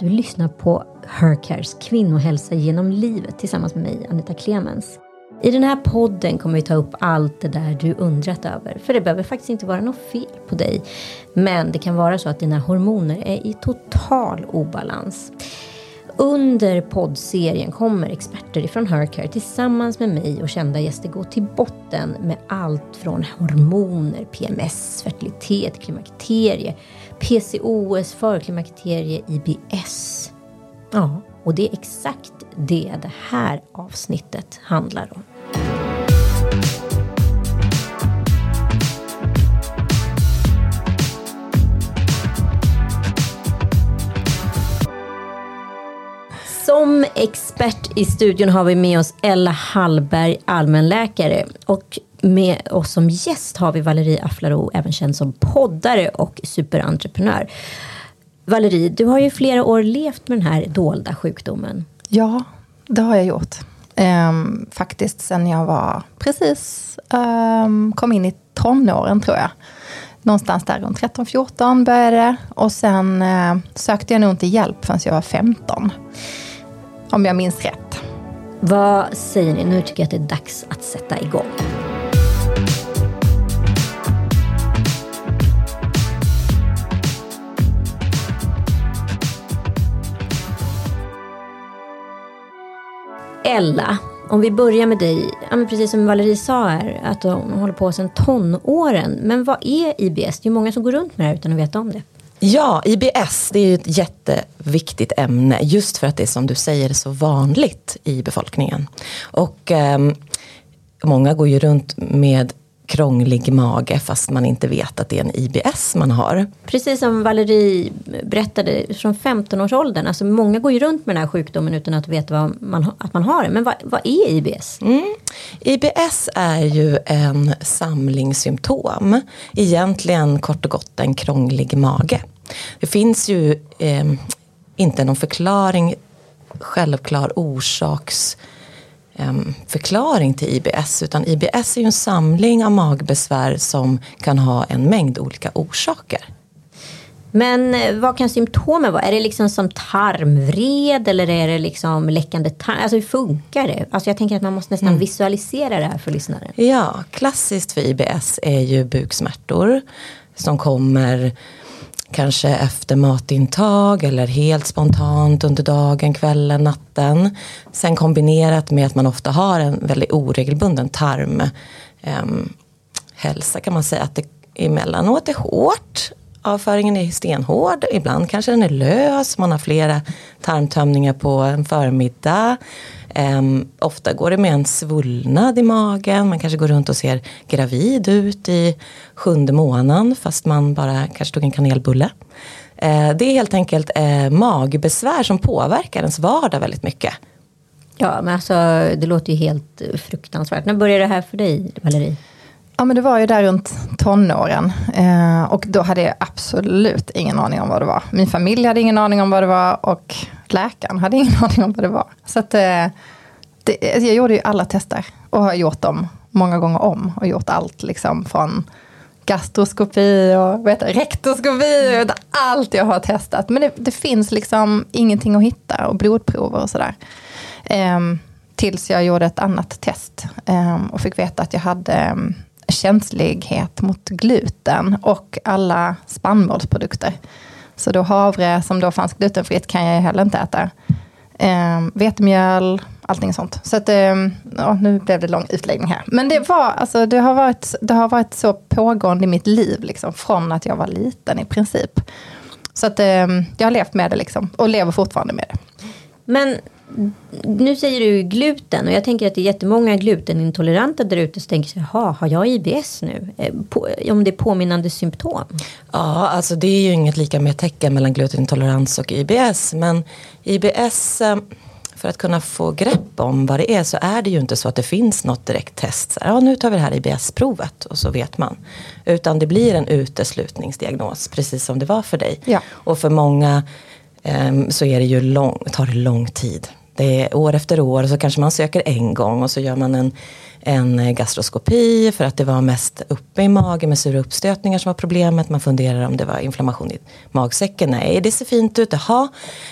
Du lyssnar på Hercares kvinnohälsa genom livet tillsammans med mig, Anita Clemens. I den här podden kommer vi ta upp allt det där du undrat över. För det behöver faktiskt inte vara något fel på dig. Men det kan vara så att dina hormoner är i total obalans. Under poddserien kommer experter ifrån Hercare tillsammans med mig och kända gäster gå till botten med allt från hormoner, PMS, fertilitet, klimakterie, PCOS, förklimakterie, IBS. Ja, och det är exakt det det här avsnittet handlar om. Som expert i studion har vi med oss Ella Hallberg, allmänläkare. Och med oss som gäst har vi Valerie Aflaro, även känd som poddare och superentreprenör. Valerie, du har ju flera år levt med den här dolda sjukdomen. Ja, det har jag gjort. Ehm, faktiskt sen jag var precis, um, kom in i tonåren tror jag. Någonstans där runt 13-14 började det. Och sen eh, sökte jag nog inte hjälp förrän jag var 15. Om jag minns rätt. Vad säger ni? Nu tycker jag att det är dags att sätta igång. Ella, om vi börjar med dig, ja, precis som Valerie sa här, att hon håller på sedan tonåren. Men vad är IBS? Det är många som går runt med det här utan att veta om det. Ja, IBS det är ju ett jätteviktigt ämne just för att det är som du säger så vanligt i befolkningen. Och eh, många går ju runt med krånglig mage fast man inte vet att det är en IBS man har. Precis som Valerie berättade från 15-årsåldern. Alltså många går ju runt med den här sjukdomen utan att veta vad man, att man har det. Men vad, vad är IBS? Mm. IBS är ju en samling symptom. Egentligen kort och gott en krånglig mage. Det finns ju eh, inte någon förklaring, självklar orsaks förklaring till IBS utan IBS är ju en samling av magbesvär som kan ha en mängd olika orsaker. Men eh, vad kan symptomen vara? Är det liksom som tarmvred eller är det liksom läckande tarm? Alltså hur funkar det? Alltså jag tänker att man måste nästan mm. visualisera det här för lyssnaren. Ja, klassiskt för IBS är ju buksmärtor som kommer kanske efter matintag eller helt spontant under dagen, kvällen, natten. Sen kombinerat med att man ofta har en väldigt oregelbunden tarmhälsa ehm, eh, kan man säga att det emellanåt är hårt. Avföringen är stenhård, ibland kanske den är lös, man har flera tarmtömningar på en förmiddag. Um, ofta går det med en svullnad i magen, man kanske går runt och ser gravid ut i sjunde månaden fast man bara kanske tog en kanelbulle. Uh, det är helt enkelt uh, magbesvär som påverkar ens vardag väldigt mycket. Ja, men alltså det låter ju helt fruktansvärt. När började det här för dig, Valerie? Ja, men det var ju där runt tonåren. Eh, och då hade jag absolut ingen aning om vad det var. Min familj hade ingen aning om vad det var och läkaren hade ingen aning om vad det var. Så att, eh, det, jag gjorde ju alla tester och har gjort dem många gånger om. Och gjort allt liksom från gastroskopi och vet, rektoskopi. Och allt jag har testat. Men det, det, finns liksom ingenting att hitta och blodprover och sådär. Eh, tills jag gjorde ett annat test eh, och fick veta att jag hade ehm, känslighet mot gluten och alla spannmålsprodukter. Så då havre som då fanns glutenfritt kan jag heller inte äta. Eh, vetemjöl, allting sånt. Så att, eh, ja, nu blev det lång utläggning här. Men det, var, alltså, det, har varit, det har varit så pågående i mitt liv, liksom, från att jag var liten i princip. Så att, eh, jag har levt med det liksom, och lever fortfarande med det. Men nu säger du gluten och jag tänker att det är jättemånga glutenintoleranta där ute som tänker sig, jaha, har jag IBS nu? Eh, på, om det är påminnande symptom? Ja, alltså det är ju inget lika med tecken mellan glutenintolerans och IBS. Men IBS, eh, för att kunna få grepp om vad det är så är det ju inte så att det finns något direkt test. Så ja, nu tar vi det här IBS-provet och så vet man. Utan det blir en uteslutningsdiagnos, precis som det var för dig. Ja. Och för många um, så är det ju lång, tar det lång tid det är år efter år så kanske man söker en gång och så gör man en en gastroskopi för att det var mest uppe i magen med sura uppstötningar som var problemet. Man funderar om det var inflammation i magsäcken. Nej, det ser fint ut. Jaha,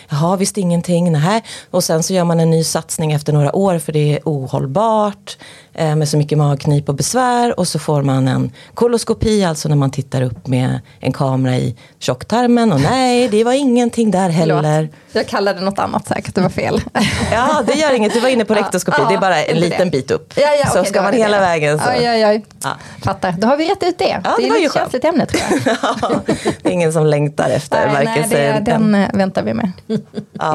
jaha visst ingenting. Nej. Och sen så gör man en ny satsning efter några år för det är ohållbart eh, med så mycket magknip och besvär och så får man en koloskopi, alltså när man tittar upp med en kamera i tjocktarmen och nej, det var ingenting där heller. Jag kallade något annat säkert, det var fel. Ja, det gör inget, du var inne på rektoskopi, det är bara en liten bit upp. Ja, ja, så ska man hela det. vägen så. Oj, oj, oj. Ja. Fattar, då har vi rätt ut det. Ja, det det är ett ju skönt. känsligt ämne tror jag. Ja, det är ingen som längtar efter nej, varken nej, det, den eh, väntar vi med. In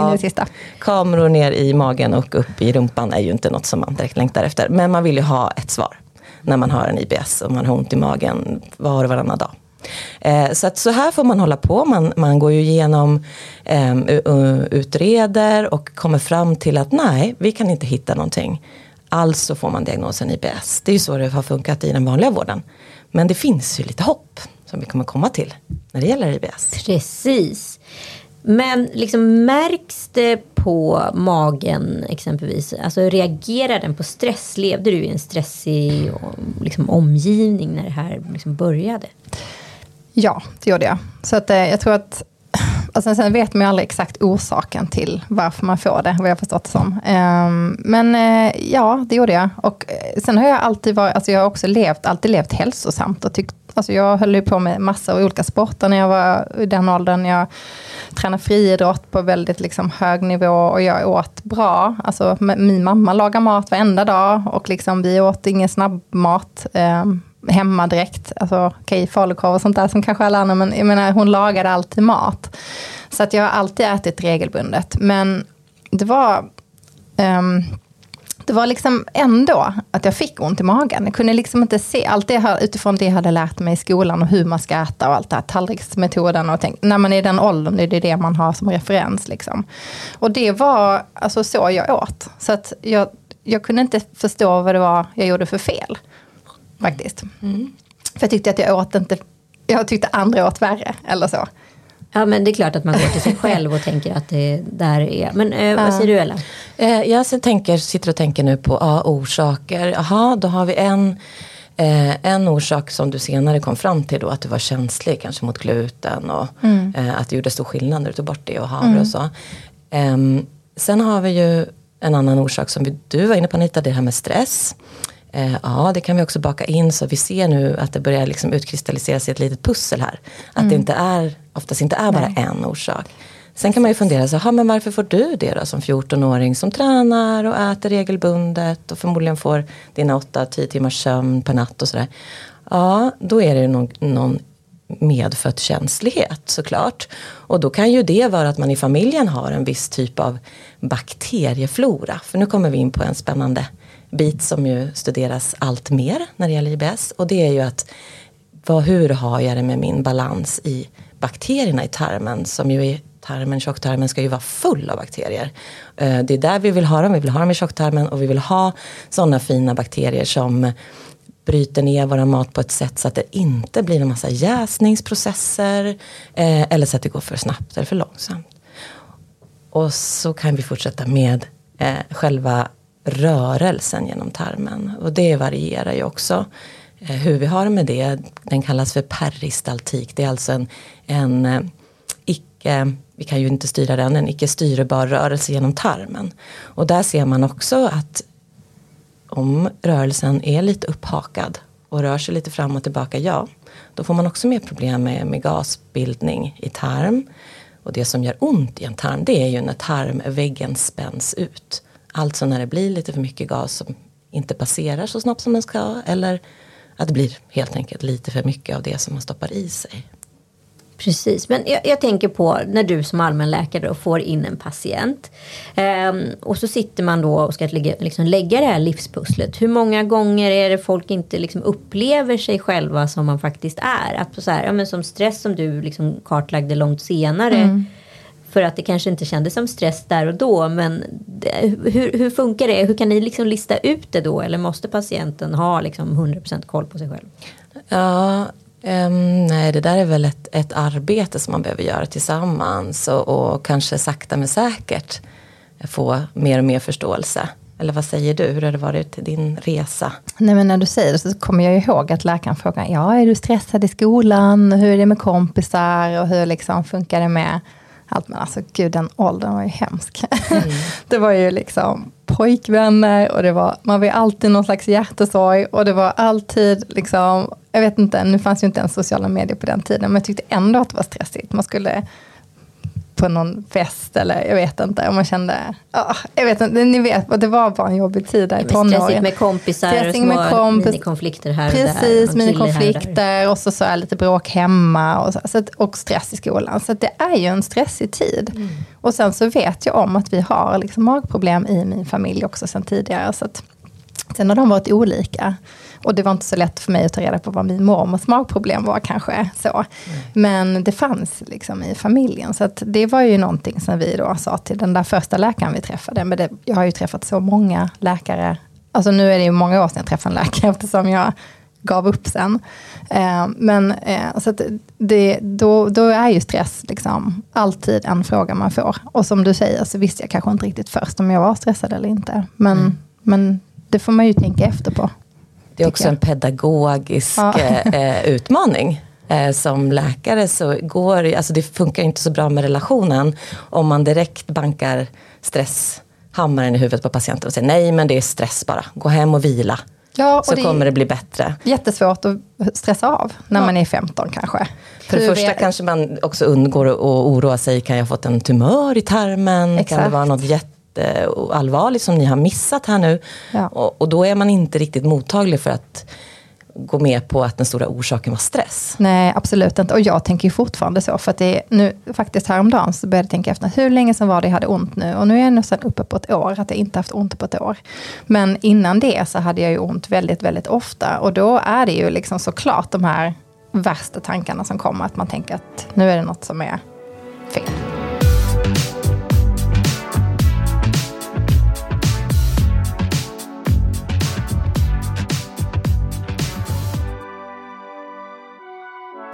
i det sista. Kameror ner i magen och upp i rumpan är ju inte något som man direkt längtar efter. Men man vill ju ha ett svar när man har en IBS och man har ont i magen var och varannan dag. Eh, så att så här får man hålla på. Man, man går ju igenom, eh, u- u- utreder och kommer fram till att nej, vi kan inte hitta någonting. Alltså får man diagnosen IBS. Det är ju så det har funkat i den vanliga vården. Men det finns ju lite hopp som vi kommer komma till när det gäller IBS. Precis. Men liksom märks det på magen exempelvis? Alltså reagerar den på stress? Levde du i en stressig liksom, omgivning när det här liksom började? Ja, det gjorde jag. Så att, eh, jag tror att, alltså sen vet man ju aldrig exakt orsaken till varför man får det, vad jag förstått det som. Ehm, men eh, ja, det gjorde jag. Och eh, sen har jag alltid varit, alltså jag har också levt, alltid levt hälsosamt och tyckt Alltså jag höll ju på med massa av olika sporter när jag var i den åldern. Jag tränade friidrott på väldigt liksom hög nivå och jag åt bra. Alltså min mamma lagar mat varenda dag och liksom vi åt ingen snabbmat ehm, hemmadräkt, hemma direkt. Alltså okej, falukorv och sånt där som kanske alla andra, men jag menar hon lagade alltid mat. Så att jag har alltid ätit regelbundet. Men det var um, det var liksom ändå att jag fick ont i magen. Jag kunde liksom inte se allt det här utifrån det jag hade lärt mig i skolan och hur man ska äta och allt det här, tallriksmetoden och tänk, när man är i den åldern, det är det man har som referens liksom. Och det var alltså så jag åt. Så att jag, jag kunde inte förstå vad det var jag gjorde för fel. Faktiskt. För jag tyckte att jag åt inte, jag tyckte andra åt värre eller så. Ja men det är klart att man går till sig själv och tänker att det där är. Men eh, vad säger du Ella? Eh, jag så tänker, sitter och tänker nu på ja, orsaker. Jaha, då har vi en, eh, en orsak som du senare kom fram till då att du var känslig kanske mot gluten och eh, att det gjorde stor skillnad när du tog bort det och havre och så. Ehm, sen har vi ju en annan orsak som vi, du var inne på Anita, det här med stress. Eh, ja, det kan vi också baka in så vi ser nu att det börjar liksom utkristallisera sig ett litet pussel här. Att det inte är, oftast inte är bara en orsak. Sen kan man ju fundera, så, "Ha, men varför får du det då som 14-åring som tränar och äter regelbundet och förmodligen får dina 8-10 timmars sömn per natt och sådär. Ja, då är det någon, någon medfödd känslighet såklart. Och då kan ju det vara att man i familjen har en viss typ av bakterieflora. För nu kommer vi in på en spännande bit som ju studeras allt mer när det gäller IBS. Och det är ju att vad, hur har jag det med min balans i bakterierna i tarmen som ju är tarmen, tjocktarmen ska ju vara full av bakterier. Eh, det är där vi vill ha dem, vi vill ha dem i tjocktarmen och vi vill ha sådana fina bakterier som bryter ner vår mat på ett sätt så att det inte blir en massa jäsningsprocesser eh, eller så att det går för snabbt eller för långsamt. Och så kan vi fortsätta med eh, själva rörelsen genom tarmen. Och det varierar ju också eh, hur vi har det med det. Den kallas för peristaltik. Det är alltså en, en eh, icke, vi kan ju inte styra den, en icke styrbar rörelse genom tarmen. Och där ser man också att om rörelsen är lite upphakad och rör sig lite fram och tillbaka, ja, då får man också mer problem med, med gasbildning i tarm. Och det som gör ont i en tarm, det är ju när tarmväggen spänns ut. Alltså när det blir lite för mycket gas som inte passerar så snabbt som den ska, eller att det blir helt enkelt lite för mycket av det som man stoppar i sig. Precis, men jag, jag tänker på när du som allmänläkare då får in en patient. Ehm, och så sitter man då och ska lägga, liksom lägga det här livspusslet. Hur många gånger är det folk inte liksom upplever sig själva som man faktiskt är? Att så här, ja, men som stress som du liksom kartlagde långt senare. För att det kanske inte kändes som stress där och då. Men det, hur, hur funkar det? Hur kan ni liksom lista ut det då? Eller måste patienten ha liksom 100% koll på sig själv? Ja, ehm, nej det där är väl ett, ett arbete som man behöver göra tillsammans och, och kanske sakta men säkert få mer och mer förståelse. Eller vad säger du? Hur har det varit din resa? Nej men när du säger det så kommer jag ihåg att läkaren frågar, ja är du stressad i skolan? Hur är det med kompisar? Och hur liksom funkar det med allt? Men alltså gud den åldern var ju hemsk. Mm. det var ju liksom pojkvänner och det var, man var ju alltid någon slags hjärtesorg och det var alltid liksom, jag vet inte, nu fanns ju inte ens sociala medier på den tiden, men jag tyckte ändå att det var stressigt. Man skulle på någon fest eller jag vet inte. Och man kände, oh, jag vet inte, ni vet, det var bara en jobbig tid där i tonåren. Stressigt med kompisar, Stressing med kompis, minikonflikter här och Precis, där. Minikonflikter och så, så är lite bråk hemma och, så, så att, och stress i skolan. Så det är ju en stressig tid. Mm. Och sen så vet jag om att vi har liksom magproblem i min familj också sen tidigare. Så att, sen har de varit olika. Och det var inte så lätt för mig att ta reda på vad min mormors magproblem var kanske. Så. Mm. Men det fanns liksom i familjen. Så det var ju någonting som vi då sa till den där första läkaren vi träffade. Men det, jag har ju träffat så många läkare. Alltså nu är det ju många år sedan jag träffade en läkare eftersom jag gav upp sen. Eh, men eh, så det, då, då är ju stress liksom alltid en fråga man får. Och som du säger så visste jag kanske inte riktigt först om jag var stressad eller inte. Men, mm. men det får man ju tänka efter på. Det är också en pedagogisk ja. eh, utmaning. Eh, som läkare så går alltså det funkar inte så bra med relationen om man direkt bankar stresshammaren i huvudet på patienten och säger nej men det är stress bara, gå hem och vila. Ja, och så det kommer det bli bättre. Jättesvårt att stressa av när ja. man är 15 kanske. För det första är... kanske man också undgår att oroa sig, kan jag ha fått en tumör i tarmen? Exakt. Kan det vara något jätte jätteallvarligt som ni har missat här nu. Ja. Och, och, då är man inte riktigt mottaglig för att gå med på att den stora orsaken var stress. Nej, absolut inte. Och jag tänker fortfarande så. För att det är nu, faktiskt häromdagen så började jag tänka efter, hur länge sedan var det jag hade ont nu? Och nu är jag nästan uppe på ett år, att jag inte haft ont på ett år. Men innan det så hade jag ju ont väldigt, väldigt ofta. Och då är det ju liksom såklart de här värsta tankarna som kommer, att man tänker att nu är det något som är fel.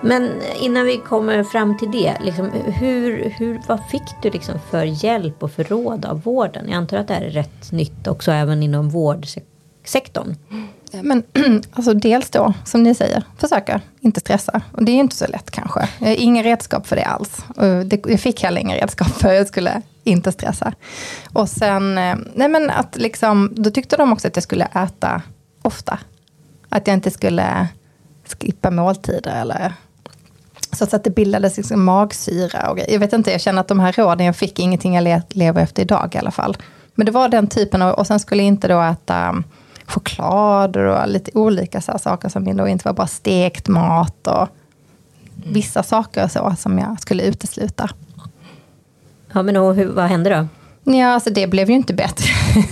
Men innan vi kommer fram till det, liksom, hur, hur, vad fick du liksom för hjälp och för råd av vården? Jag antar att det här är rätt nytt också även inom vårdsektorn. Men alltså dels då, som ni säger, försöka inte stressa. Och det är inte så lätt kanske. Jag har inga redskap för det alls. jag fick heller inga redskap för att jag skulle inte stressa. Och sen, eh, nej men att liksom, då tyckte de också att jag skulle äta ofta. Att jag inte skulle skippa måltider eller så att det bildades liksom magsyra och grejer. Jag vet inte, jag känner att de här råden jag fick, ingenting jag lever efter idag i alla fall. Men det var den typen av, och sen skulle jag inte då äta um, choklad och lite olika så saker som då inte var bara stekt mat och vissa saker så som jag skulle utesluta. Ja, men och hur, vad hände då? Ja, alltså det blev ju inte bättre.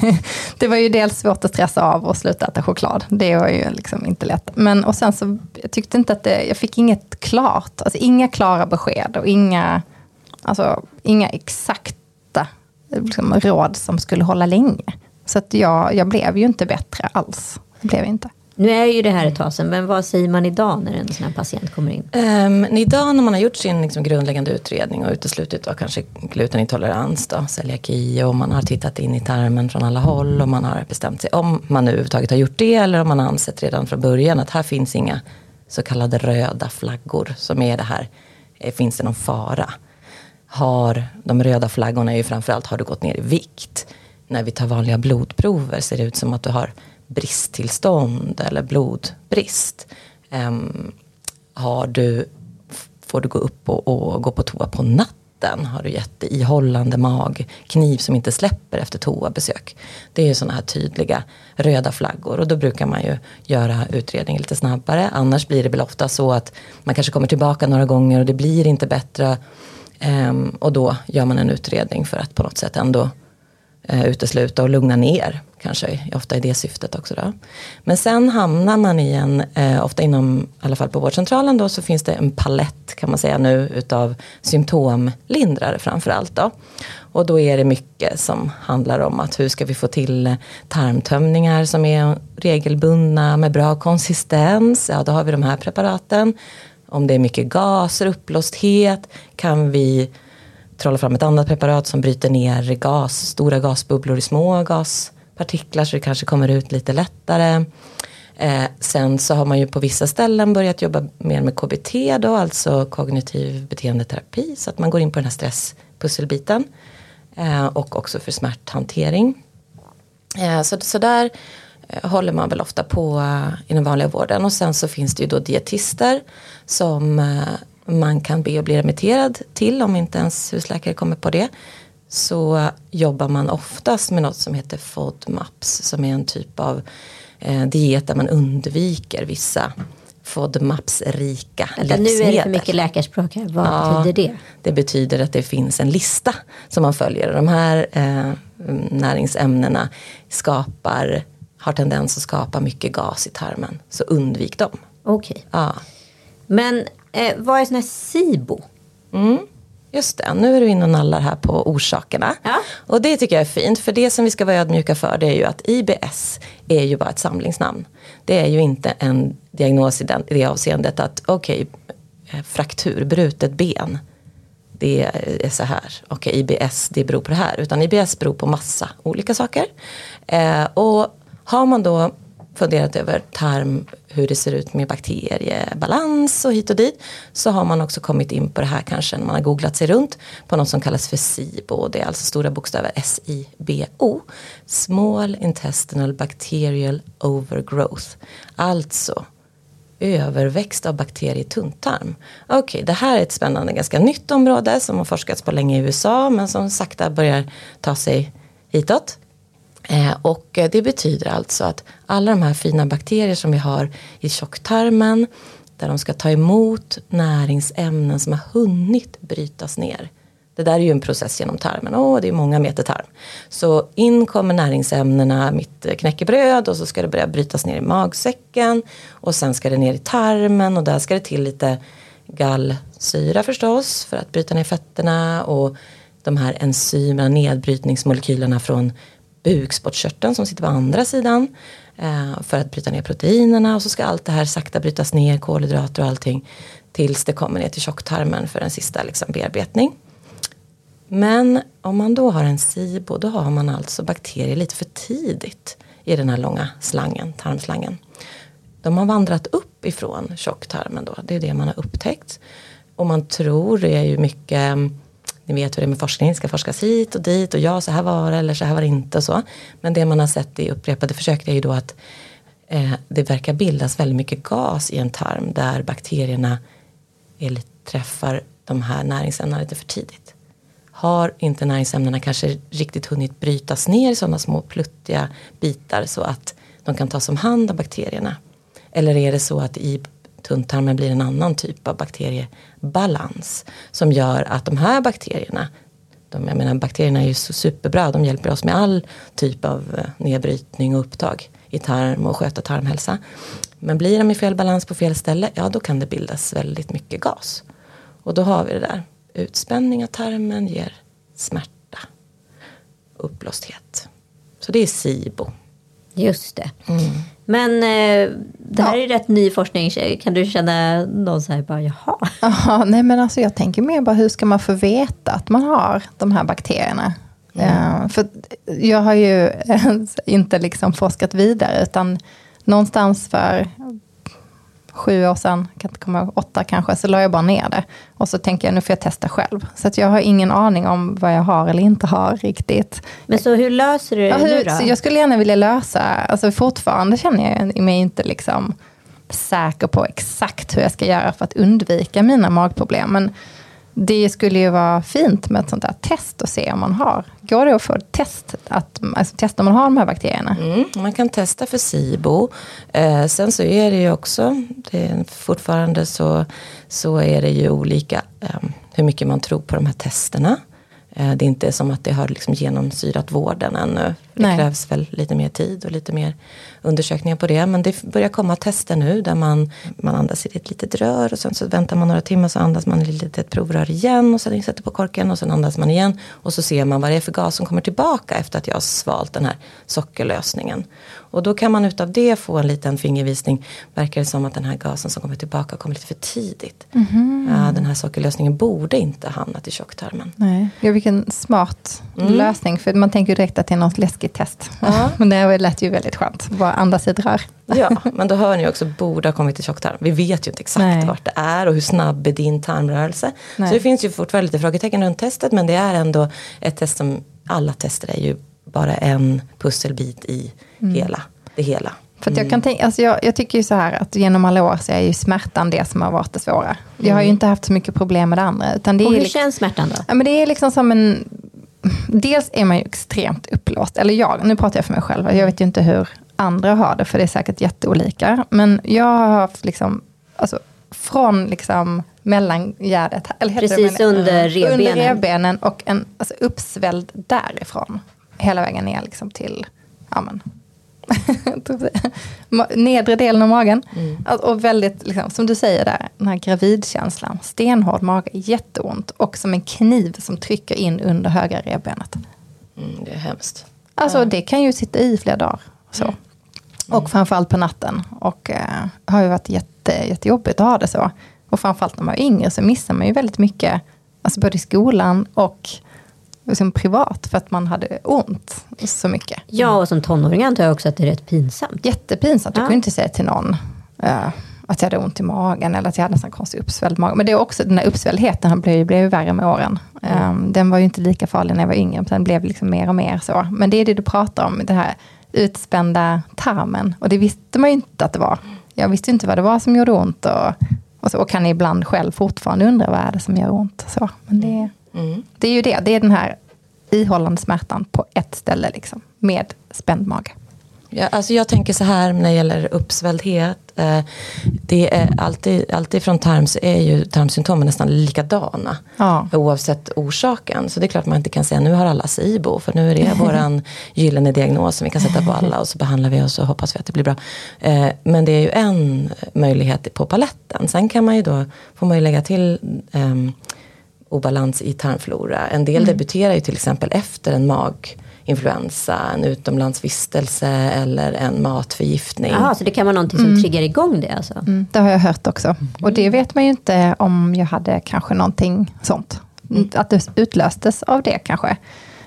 det var ju dels svårt att stressa av och sluta äta choklad. Det var ju liksom inte lätt. Men och sen så, jag tyckte inte att det, jag fick inget klart, alltså inga klara besked och inga, alltså inga exakta liksom, råd som skulle hålla länge. Så att jag, jag blev ju inte bättre alls. Det blev jag inte. Nu är ju det här ett tag sedan, men vad säger man idag när en sån här patient kommer in? Um, idag när man har gjort sin liksom, grundläggande utredning och uteslutit då, kanske glutenintolerans, då, celiaki och man har tittat in i tarmen från alla håll och man har bestämt sig om man nu överhuvudtaget har gjort det eller om man har ansett redan från början att här finns inga så kallade röda flaggor som är det här, eh, finns det någon fara? Har, de röda flaggorna är ju framförallt, har du gått ner i vikt? När vi tar vanliga blodprover ser det ut som att du har bristtillstånd eller blodbrist. Um, har du, får du gå upp och, och, gå på toa på natten? Har du jätteihållande mag, kniv som inte släpper efter toabesök? Det är ju sådana här tydliga röda flaggor och då brukar man ju göra utredningen lite snabbare. Annars blir det väl ofta så att man kanske kommer tillbaka några gånger och det blir inte bättre. Um, och då gör man en utredning för att på något sätt ändå eh, utesluta och lugna ner kanske ofta i det syftet också. Då. Men sen hamnar man i en, eh, ofta inom, i alla fall på vårdcentralen då, så finns det en palett kan man säga nu utav symptomlindrare framförallt. Då. Och då är det mycket som handlar om att hur ska vi få till tarmtömningar som är regelbundna med bra konsistens. Ja, då har vi de här preparaten. Om det är mycket gaser, uppblåsthet, kan vi trolla fram ett annat preparat som bryter ner gas, stora gasbubblor i små gaspartiklar så det kanske kommer ut lite lättare. Eh, sen så har man ju på vissa ställen börjat jobba mer med KBT då, alltså kognitiv beteendeterapi. Så att man går in på den här stresspusselbiten. Eh, och också för smärthantering. Eh, så, så där eh, håller man väl ofta på eh, i den vanliga vården. Och sen så finns det ju då dietister som eh, man kan be att bli remitterad till om inte ens husläkare kommer på det. Så jobbar man oftast med något som heter FODMAPs som är en typ av eh, diet där man undviker vissa FODMAPs-rika livsmedel. Nu är det för mycket läkarspråk här. Vad ja, betyder det? Det betyder att det finns en lista som man följer. De här eh, näringsämnena skapar, har tendens att skapa mycket gas i tarmen. Så undvik dem. Okej. Okay. Ja. Men eh, vad är sån här SIBO? Mm. Just det, nu är du inne och nallar här på orsakerna. Ja. Och det tycker jag är fint, för det som vi ska vara ödmjuka för det är ju att IBS är ju bara ett samlingsnamn. Det är ju inte en diagnos i, den, i det avseendet att okej, okay, eh, fraktur, brutet ben, det är så här. Okej, okay, IBS, det beror på det här. Utan IBS beror på massa olika saker. Eh, och har man då funderat över tarm, hur det ser ut med bakteriebalans och hit och dit. Så har man också kommit in på det här kanske när man har googlat sig runt på något som kallas för SIBO. Det är alltså stora bokstäver S-I-B-O. Small Intestinal Bacterial Overgrowth. Alltså överväxt av bakterier i tunntarm. Okej, okay, det här är ett spännande, ganska nytt område som har forskats på länge i USA men som sakta börjar ta sig hitåt. Eh, och det betyder alltså att alla de här fina bakterier som vi har i tjocktarmen där de ska ta emot näringsämnen som har hunnit brytas ner. Det där är ju en process genom tarmen. Åh, det är många meter tarm. Så in kommer näringsämnena, mitt knäckebröd och så ska det börja brytas ner i magsäcken. Och sen ska det ner i tarmen och där ska det till lite gallsyra förstås för att bryta ner fetterna. Och de här enzymerna, nedbrytningsmolekylerna från bukspottkörteln som sitter på andra sidan eh, för att bryta ner proteinerna och så ska allt det här sakta brytas ner, kolhydrater och allting tills det kommer ner till tjocktarmen för en sista liksom, bearbetning. Men om man då har en SIBO då har man alltså bakterier lite för tidigt i den här långa slangen, tarmslangen. De har vandrat upp ifrån tjocktarmen då, det är det man har upptäckt. Och man tror, det är ju mycket ni vet hur det är med forskning, det ska forskas hit och dit och ja så här var det eller så här var det inte och så. Men det man har sett i upprepade försök är ju då att eh, det verkar bildas väldigt mycket gas i en tarm där bakterierna är, träffar de här näringsämnena lite för tidigt. Har inte näringsämnena kanske riktigt hunnit brytas ner i sådana små pluttiga bitar så att de kan tas om hand av bakterierna? Eller är det så att i tunntarmen blir en annan typ av bakteriebalans som gör att de här bakterierna de, jag menar, bakterierna är ju superbra, de hjälper oss med all typ av eh, nedbrytning och upptag i tarm och sköta tarmhälsa. Men blir de i fel balans på fel ställe, ja då kan det bildas väldigt mycket gas. Och då har vi det där, utspänning av tarmen ger smärta, uppblåsthet. Så det är SIBO. Just det. Mm. Men eh, det här ja. är rätt ny forskning. Kan du känna någon så här bara, jaha? Aha, nej men alltså jag tänker mer bara hur ska man få veta att man har de här bakterierna? Mm. Uh, för jag har ju inte liksom forskat vidare utan någonstans för sju år sedan, kan inte komma åtta kanske, så la jag bara ner det. Och så tänker jag, nu får jag testa själv. Så att jag har ingen aning om vad jag har eller inte har riktigt. Men så hur löser du det ja, hur, nu då? jag skulle gärna vilja lösa, alltså fortfarande känner jag mig inte liksom säker på exakt hur jag ska göra för att undvika mina magproblem. Men det skulle ju vara fint med ett sånt där test och se om man har. Går det att få test, att, alltså testa om man har de här bakterierna? Mm, man kan testa för SIBO. Eh, sen så är det ju också, det är fortfarande så, så är det ju olika eh, hur mycket man tror på de här testerna. Eh, det är inte som att det har liksom genomsyrat vården ännu. Det Nej. krävs väl lite mer tid och lite mer undersökningar på det. Men det börjar komma tester nu där man, man andas i ett litet rör och sen så väntar man några timmar så andas man i ett litet provrör igen och sen sätter på korken och sen andas man igen. Och så ser man vad det är för gas som kommer tillbaka efter att jag har svalt den här sockerlösningen. Och då kan man utav det få en liten fingervisning. Verkar det som att den här gasen som kommer tillbaka kommer lite för tidigt. Mm -hmm. den här sockerlösningen borde inte hamnat i tjocktarmen. Nej, ja, vilken smart mm. lösning. För man tänker direkt att det är något läskigt test. Ja. men det lät ju väldigt skönt, bara andas i ett rör. ja, men då hör ni också, borde ha kommit till tjocktarm. Vi vet ju inte exakt Nej. vart det är och hur snabb är din tarmrörelse. Nej. Så det finns ju fortfarande lite frågetecken runt testet, men det är ändå ett test som, alla tester är ju bara en pusselbit i mm. hela, det hela. För jag, kan mm. tänka, alltså jag, jag, tycker ju så här att genom alla år så är ju smärtan det som har varit det svåra. Jag har ju mm. inte haft så mycket problem med det andra. Utan det och hur liksom, känns smärtan då? Ja, men det är liksom som en... Dels är man ju extremt upplåst, eller jag, nu pratar jag för mig själv, jag vet ju inte hur andra har det, för det är säkert jätteolika. Men jag har haft liksom, alltså, från liksom mellangärdet, eller Precis det, under revbenen. Under revbenen och en alltså, uppsvälld därifrån. Hela vägen ner liksom till, ja men, nedre delen av magen. Mm. Och väldigt, liksom, som du säger där, den här gravidkänslan. Stenhård mage, jätteont. Och som en kniv som trycker in under högra revbenet. Mm, det är hemskt. Alltså det kan ju sitta i flera dagar. Så. Mm. Och framförallt på natten. Och eh, har ju varit jätte, jättejobbigt att ha det så. Och framförallt när man är yngre så missar man ju väldigt mycket. Alltså både i skolan och liksom privat för att man hade ont så mycket. Ja, och som tonåring antar jag också att det är rätt pinsamt. Jättepinsamt. Ja. Jag kunde inte säga till någon uh, att jag hade ont i magen eller att jag hade en sån konstig uppsvälld mage. Men det är också, den här uppsvällheten blev, blev värre med åren. Mm. Um, den var ju inte lika farlig när jag var yngre, den blev liksom mer och mer så. Men det är det du pratar om, den här utspända tarmen. Och det visste man ju inte att det var. Jag visste inte vad det var som gjorde ont. Och, och, så, och kan ibland själv fortfarande undra vad är det som gör ont. Så, men det, Mm. Det är ju det, det är den här ihållande smärtan på ett ställe liksom, med spänd mage. Ja, alltså jag tänker så här när det gäller uppsvälldhet. Eh, det är alltid, alltid från så är ju tarmsymptomen nästan likadana. Ja. Oavsett orsaken. Så det är klart man inte kan säga nu har alla SIBO. För nu är det våran gyllene diagnos som vi kan sätta på alla. Och så behandlar vi och så hoppas vi att det blir bra. Eh, men det är ju en möjlighet på paletten. Sen kan man ju då, får man ju lägga till um, obalans i tarmflora. En del mm. debuterar ju till exempel efter en maginfluensa, en utomlandsvistelse eller en matförgiftning. Jaha, så det kan vara någonting som mm. triggar igång det alltså? Mm, det har jag hört också. Mm. Och det vet man ju inte om jag hade kanske någonting sånt. Mm. Att det utlöstes av det kanske.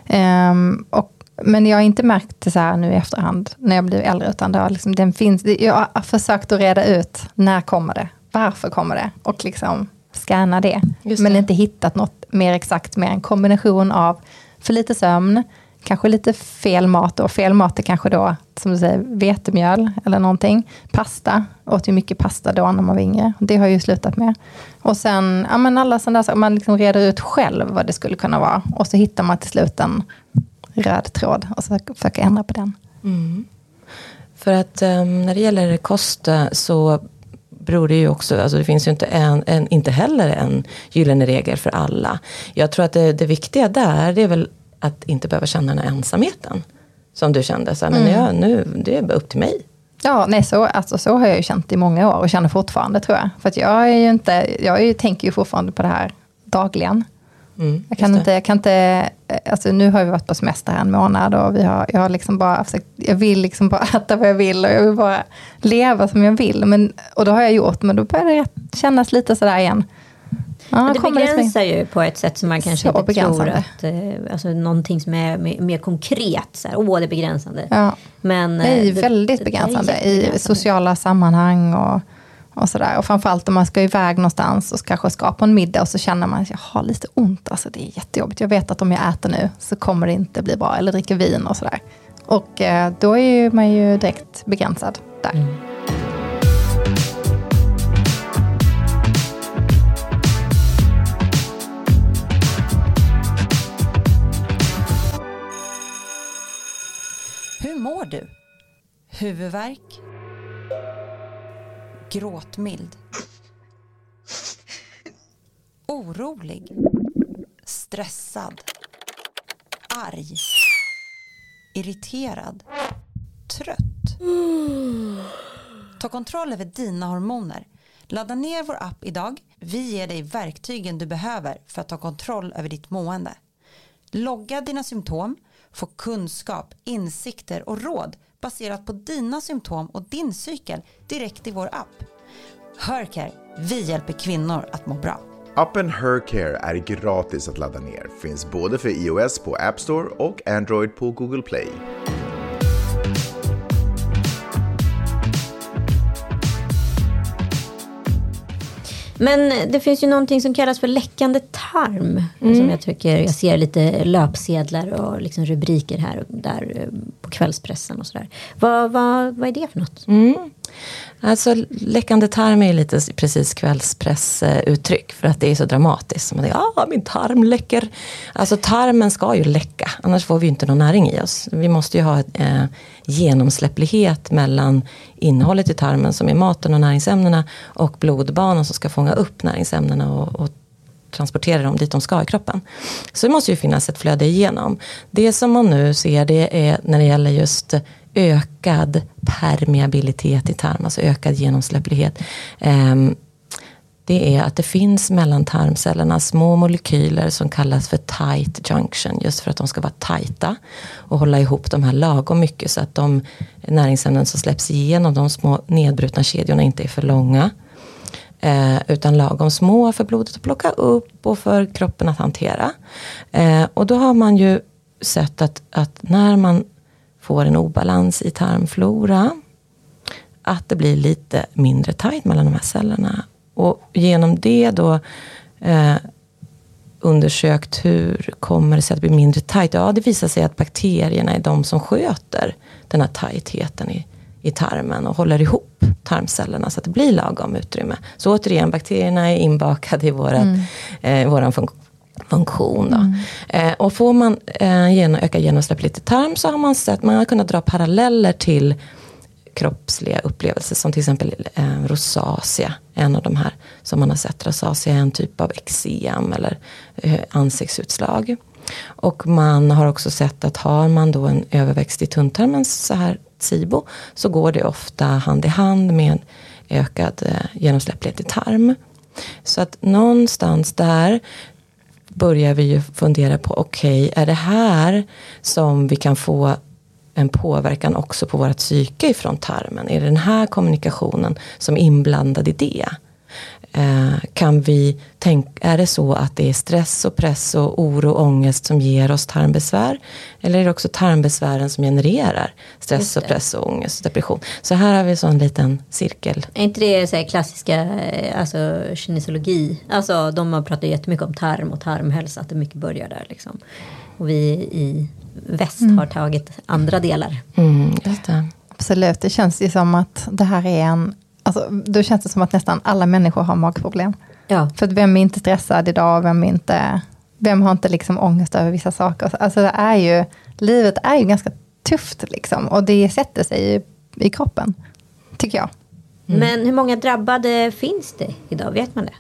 Um, och men jag har inte märkt det så här nu i efterhand, när jag blir äldre, utan det har liksom, den finns, jag har försökt att reda ut, när kommer det? Varför kommer det? Och liksom scanna det. Men inte hittat något mer exakt med en kombination av för lite sömn, kanske lite fel mat. Och fel mat är kanske då, som du säger, vetemjöl eller någonting. Pasta, åt ju mycket pasta då när man var yngre. Det har jag ju slutat med. Och sen, ja men alla sådana där man liksom reder ut själv vad det skulle kunna vara. Och så hittar man till slut en röd tråd och så försöker ändra på den. Mm. För att um, när det gäller kost så beror det ju också, alltså det finns ju inte, en, en, inte heller en gyllene regel för alla. Jag tror att det, det viktiga där, det är väl att inte behöva känna den här ensamheten. Som du kände, så här, men mm. jag, nu, det är bara upp till mig. Ja, nej, så, alltså, så har jag ju känt i många år och känner fortfarande tror jag. För att jag är ju inte, jag är, tänker ju fortfarande på det här dagligen. Mm, jag, kan inte, jag kan inte, alltså nu har vi varit på semester en månad och vi har, jag har liksom bara försökt, jag vill liksom bara äta vad jag vill och jag vill bara leva som jag vill. Men, och det har jag gjort, men då börjar det kännas lite sådär igen. Ja, men det begränsar ju på ett sätt som man kanske inte begränsande. tror att, eh, alltså någonting som är mer, mer konkret, så här, åh det är begränsande. Ja. Men, det är det, väldigt begränsande i sociala sammanhang och och, sådär. och framförallt om man ska iväg någonstans och kanske ska på en middag och så känner man att jag har lite ont. Alltså det är jättejobbigt. Jag vet att om jag äter nu så kommer det inte bli bra. Eller dricker vin och sådär. Och eh, då är man ju direkt begränsad där. Mm. Hur mår du? Huvudvärk? Gråtmild. Orolig. Stressad. Arg. Irriterad. Trött. Ta kontroll över dina hormoner. Ladda ner vår app idag. Vi ger dig verktygen du behöver för att ta kontroll över ditt mående. Logga dina symptom, få kunskap, insikter och råd baserat på dina symptom och din cykel direkt i vår app. Hercare, vi hjälper kvinnor att må bra. Appen Hercare är gratis att ladda ner. Finns både för iOS på App Store och Android på Google Play. Men det finns ju någonting som kallas för läckande tarm. Som jag tycker, jag ser lite löpsedlar och liksom rubriker här och där eh, på kvällspressen och sådär. Vad, vad, vad är det för något? Mm. Alltså läckande tarm är lite precis kvällspressuttryck för att det är så dramatiskt. Man säger, ah, min tarm läcker. Alltså tarmen ska ju läcka, annars får vi inte någon näring i oss. Vi måste ju ha eh, genomsläpplighet mellan innehållet i tarmen som är maten och näringsämnena och blodbanan som ska fånga upp näringsämnena och, och transportera dem dit de ska i kroppen. Så det måste ju finnas ett flöde igenom. Det som man nu ser det är när det gäller just ökad permeabilitet i tarmen, alltså ökad genomsläpplighet. Ehm, det är att det finns mellan tarmcellerna små molekyler som kallas för tight junction. Just för att de ska vara tajta och hålla ihop de här lagom mycket så att de näringsämnen som släpps igenom de små nedbrutna kedjorna inte är för långa. Eh, utan lagom små för blodet att plocka upp och för kroppen att hantera. Eh, och då har man ju sett att, att när man får en obalans i tarmflora att det blir lite mindre tajt mellan de här cellerna. Och genom det då eh, undersökt hur kommer det sig att det blir mindre tajt? Ja, det visar sig att bakterierna är de som sköter den här tajtheten i, i tarmen och håller ihop tarmcellerna så att det blir lagom utrymme. Så återigen, bakterierna är inbakade i vårat, Mm. eh, våran fun funktion. Då. Eh, och får man eh, gen öka genomsläpplighet i tarm så har man sett, man har kunnat dra paralleller till kroppsliga upplevelser som till exempel eh, rosacea, en av de här som man har sett. Rosacea är en typ av eksem eller eh, ansiktsutslag. Och man har också sett att har man då en överväxt i tunntarmen så här SIBO så går det ofta hand i hand med en ökad eh, genomsläpplighet i tarm. Så att någonstans där börjar vi ju fundera på, okej, okay, är det här som vi kan få en påverkan också på vårt psyke ifrån tarmen? Är det den här kommunikationen som är inblandad i det? Eh, kan vi tänka, är det så att det är stress och press och oro och ångest som ger oss tarmbesvär? Eller är det också tarmbesvären som genererar stress och press och ångest och depression? Så här har vi så en liten cirkel. Är inte det så här klassiska eh, alltså, kinesologi? Alltså de har pratat jättemycket om tarm och tarmhälsa, att det mycket börjar där liksom. Och vi i väst har tagit andra delar. Mm, det. Absolut, det känns ju som att det här är en... Alltså, då känns det som att nästan alla människor har magproblem. Ja. För att vem är inte stressad idag? Vem, är inte, vem har inte liksom ångest över vissa saker? Alltså det är ju, livet är ju ganska tufft liksom. Och det sätter sig ju i kroppen, tycker jag. Men hur många drabbade finns det idag? Vet man det?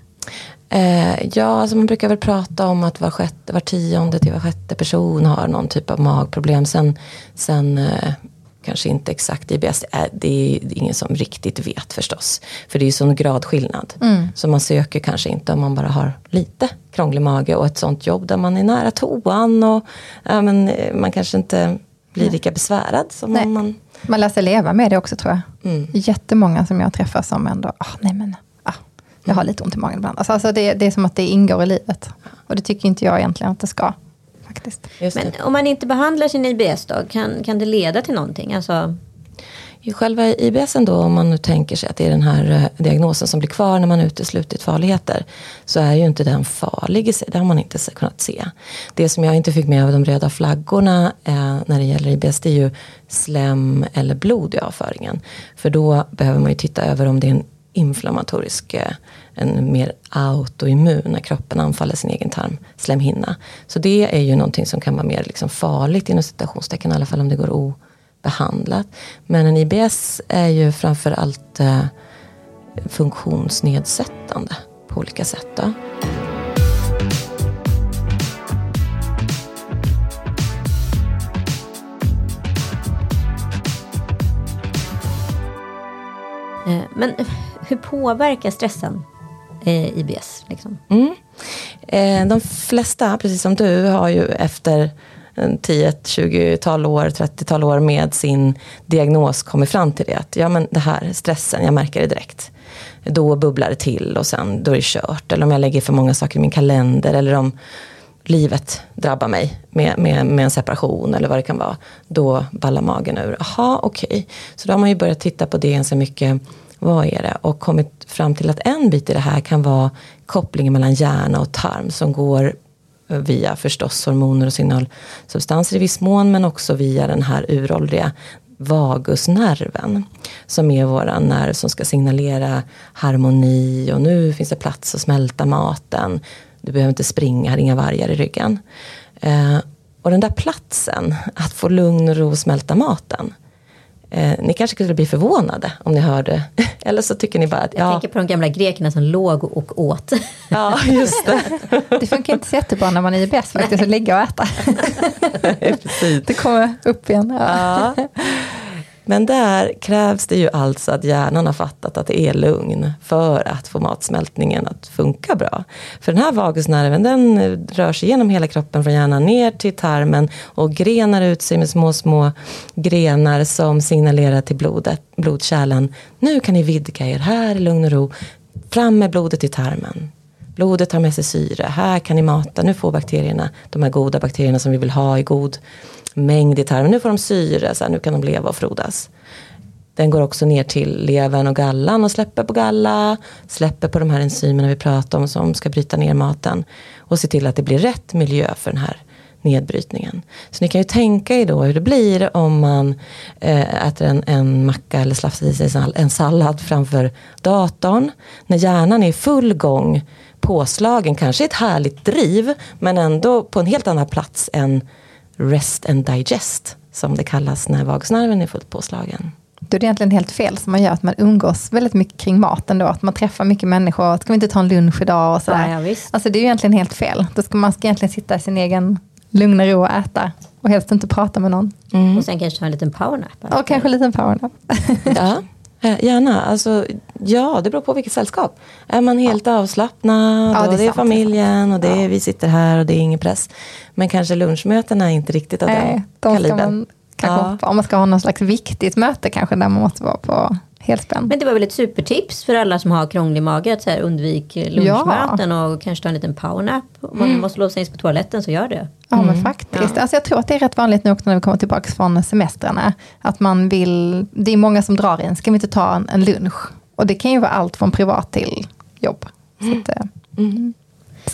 Eh, ja, alltså man brukar väl prata om att var, sjätte, var tionde till var sjätte person har någon typ av magproblem. Sen, sen eh, kanske inte exakt IBS, eh, det är ingen som riktigt vet förstås. För det är ju sån gradskillnad. Så man söker kanske inte om man bara har lite krånglig mage och ett sånt jobb där man är nära toan och ja, men, eh, man kanske inte blir lika besvärad som man Man lär sig leva med det också tror jag. Mm. Jättemånga som jag träffar som ändå, ah, nej men, jag har lite ont i magen ibland. Alltså, alltså det, det är som att det ingår i livet. Och det tycker inte jag egentligen att det ska. Faktiskt. Det. Men om man inte behandlar sin IBS då, kan, kan det leda till någonting? Alltså, I själva IBS då, om man nu tänker sig att det är den här eh, diagnosen som blir kvar när man uteslutit farligheter, så är ju inte den farlig i sig. Det har man inte kunnat se. Det som jag inte fick med av de röda flaggorna eh, när det gäller IBS, det är ju slem eller blod i avföringen. För då behöver man ju titta över om det är en inflammatorisk, eh, en mer autoimmun, när kroppen anfaller sin egen tarmslemhinna. Så det är ju någonting som kan vara mer liksom farligt inom citationstecken, i alla fall om det går obehandlat. Men en IBS är ju framför allt eh, funktionsnedsättande på olika sätt. Då. Eh, men hur påverkar stressen eh, IBS? Liksom? Mm. Eh, de flesta, precis som du, har ju efter eh, 10-20-tal år, 30-tal år med sin diagnos kommit fram till det. Att ja, men det här stressen, jag märker det direkt. Då bubblar det till och sen då är det kört. Eller om jag lägger för många saker i min kalender. Eller om livet drabbar mig med, med, med en separation eller vad det kan vara. Då ballar magen ur. Jaha, okej. Så då har man ju börjat titta på det ganska mycket vad är det? Och kommit fram till att en bit i det här kan vara kopplingen mellan hjärna och tarm som går eh, via förstås hormoner och signalsubstanser i viss mån men också via den här uråldriga vagusnerven. Som är våran nerv som ska signalera harmoni och nu finns det plats att smälta maten. Du behöver inte springa, inga vargar i ryggen. Eh, och den där platsen, att få lugn och ro och smälta maten. Eh, ni kanske skulle bli förvånade om ni hörde. Eller så tycker ni bara att Jag ja, tänker på de gamla grekerna som låg och åt. ja just det. Det funkar inte så jättebra när man är IBS faktiskt, att ligga och äta. Precis. Det kommer upp igen. Ja. Ja. Men där krävs det ju alltså att hjärnan har fattat att det är lugn för att få matsmältningen att funka bra. För den här vagusnerven den eh, rör sig genom hela kroppen från hjärnan ner till tarmen och grenar ut sig med små, små grenar som signalerar till blodet, blodkärlen. Nu kan ni vidga er här i lugn och ro. Fram med blodet i tarmen. Blodet har med sig syre. Här kan ni mata. Nu får bakterierna, de här goda bakterierna som vi vill ha i god mängd i tarmen. Nu får de syre, så här, nu kan de leva och frodas. Den går också ner till levern och gallan och släpper på galla, släpper på de här enzymerna vi pratar om som ska bryta ner maten och se till att det blir rätt miljö för den här nedbrytningen. Så ni kan ju tänka er då hur det blir om man eh, äter en, en macka eller slafsar i sig en sallad framför datorn. När hjärnan är i full gång, påslagen, kanske ett härligt driv, men ändå på en helt annan plats än rest and digest, som det kallas när vagusnerven är fullt påslagen. Då är det egentligen helt fel som man gör, att man umgås väldigt mycket kring maten då, att man träffar mycket människor, ska vi inte ta en lunch idag och sådär. Ja, ja, visst. Alltså det är ju egentligen helt fel. Då ska man ska egentligen sitta i sin egen lugna ro och äta och helst inte prata med någon. Och sen kanske ta en liten powernap. Och kanske en liten powernap. Ja, gärna. Alltså, ja, det beror på vilket sällskap. Är man helt avslappnad Ja, det är det är sant, familjen och det är, vi sitter här och det är ingen press. Men kanske lunchmötena är inte riktigt av Nej, den kalibern. man, kanske, Ja. Om man ska ha någon slags viktigt möte kanske, där man måste vara på helspänn. Men det var väl ett supertips för alla som har krånglig mage att så här, undvik lunchmöten och kanske ta en liten powernap. Om man Mm. måste låsa in sig på toaletten så gör det. Ja, men faktiskt. Alltså jag tror att det är rätt vanligt nu också när vi kommer tillbaka från semestrarna. Att man vill, det är många som drar in, ska vi inte ta en, en lunch? Och det kan ju vara allt från privat till jobb. Så att, eh,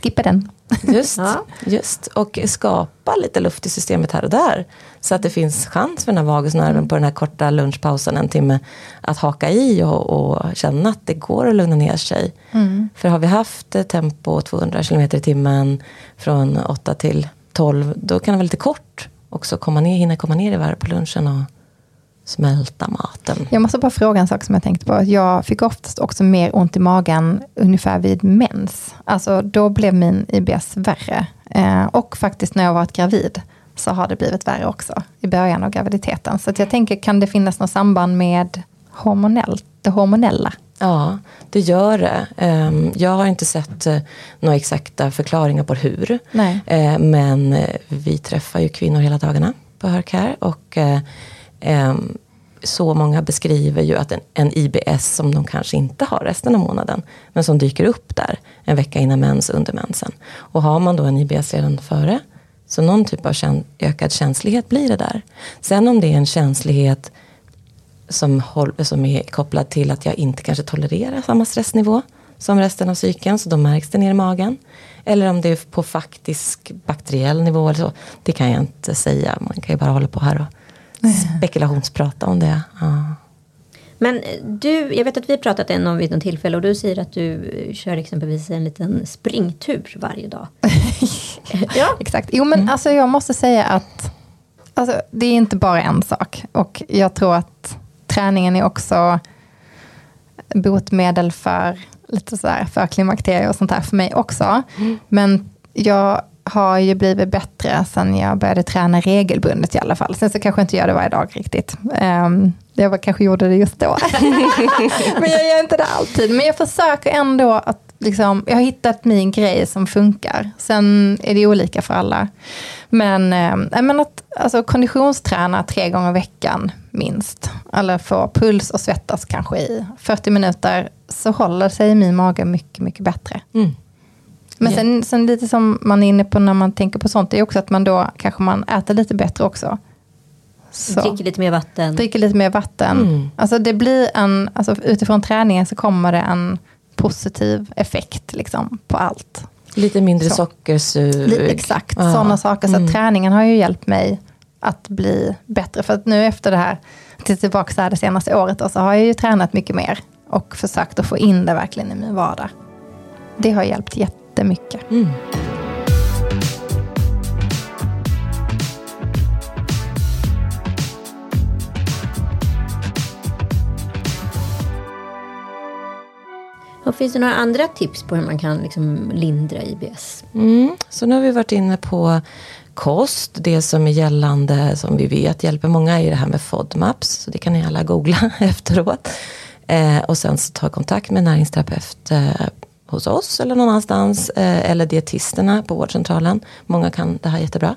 skippa den. Just, Ja. just. Och skapa lite luft i systemet här och där. Så att det finns chans för den här vagusnerven på den här korta lunchpausen, en timme, att haka i och, och känna att det går att lugna ner sig. För har vi haft tempo 200 km i timmen från 8 till 12, då kan det vara lite kort också komma ner, hinna komma ner i varv på lunchen och smälta maten. Jag måste bara fråga en sak som jag tänkte på. Jag fick oftast också mer ont i magen ungefär vid mens. Alltså då blev min IBS värre. Eh, och faktiskt när jag varit gravid så har det blivit värre också i början av graviditeten. Så jag tänker, kan det finnas något samband med hormonellt, det hormonella? Ja, det gör det. Ehm, Jag har inte sett eh, några exakta förklaringar på hur. Nej. Eh, Men eh, vi träffar ju kvinnor hela dagarna på Hercare. Och Ehm, så många beskriver ju att en, en IBS som de kanske inte har resten av månaden. Men som dyker upp där en vecka innan mens, under mensen. Och har man då en IBS redan före. Så någon typ av kän- ökad känslighet blir det där. Sen om det är en känslighet som, håll, som är kopplad till att jag inte kanske tolererar samma stressnivå som resten av cykeln, så då märks det ner i magen. Eller om det är på faktisk bakteriell nivå eller så. Det kan jag inte säga. Man kan ju bara hålla på här och spekulationsprata om det. Ja. Men du, jag vet att vi har pratat en om vid något tillfälle och du säger att du kör exempelvis en liten springtur varje dag. ja, Exakt. Jo men alltså jag måste säga att alltså, det är inte bara en sak. Och jag tror att träningen är också botemedel för lite så här för klimakterier och sånt här för mig också. Men jag har ju blivit bättre sen jag började träna regelbundet i alla fall. Sen så kanske jag inte gör det varje dag riktigt. Um, jag var, kanske gjorde det just då. men jag gör inte det alltid. Men jag försöker ändå att liksom, jag har hittat min grej som funkar. Sen är det olika för alla. Men, eh, men att alltså, konditionsträna tre gånger i veckan minst. Eller få puls och svettas kanske i 40 minuter. Så håller sig min mage mycket, mycket bättre. Mm. Men sen, sen lite som man är inne på när man tänker på sånt, är också att man då kanske man äter lite bättre också. Så. Dricker lite mer vatten. Dricker lite mer vatten. Mm. Alltså det blir en, alltså utifrån träningen så kommer det en positiv effekt liksom, på allt. Lite mindre Så. sockersug. Exakt, Ja. sådana saker. Så Mm. träningen har ju hjälpt mig att bli bättre. För att nu efter det här, till tillbaka så här det senaste året, då, så har jag ju tränat mycket mer. Och försökt att få in det verkligen i min vardag. Det har hjälpt jättemycket. Mm. Och finns det några andra tips på hur man kan liksom lindra IBS? Mm. Så nu har vi varit inne på kost. Det som är gällande som vi vet hjälper många är det här med FODMAPs. Så det kan ni alla googla efteråt. Eh, och sen så ta kontakt med näringsterapeut eh, hos oss eller någon annanstans. Eh, eller dietisterna på vårdcentralen. Många kan det här jättebra.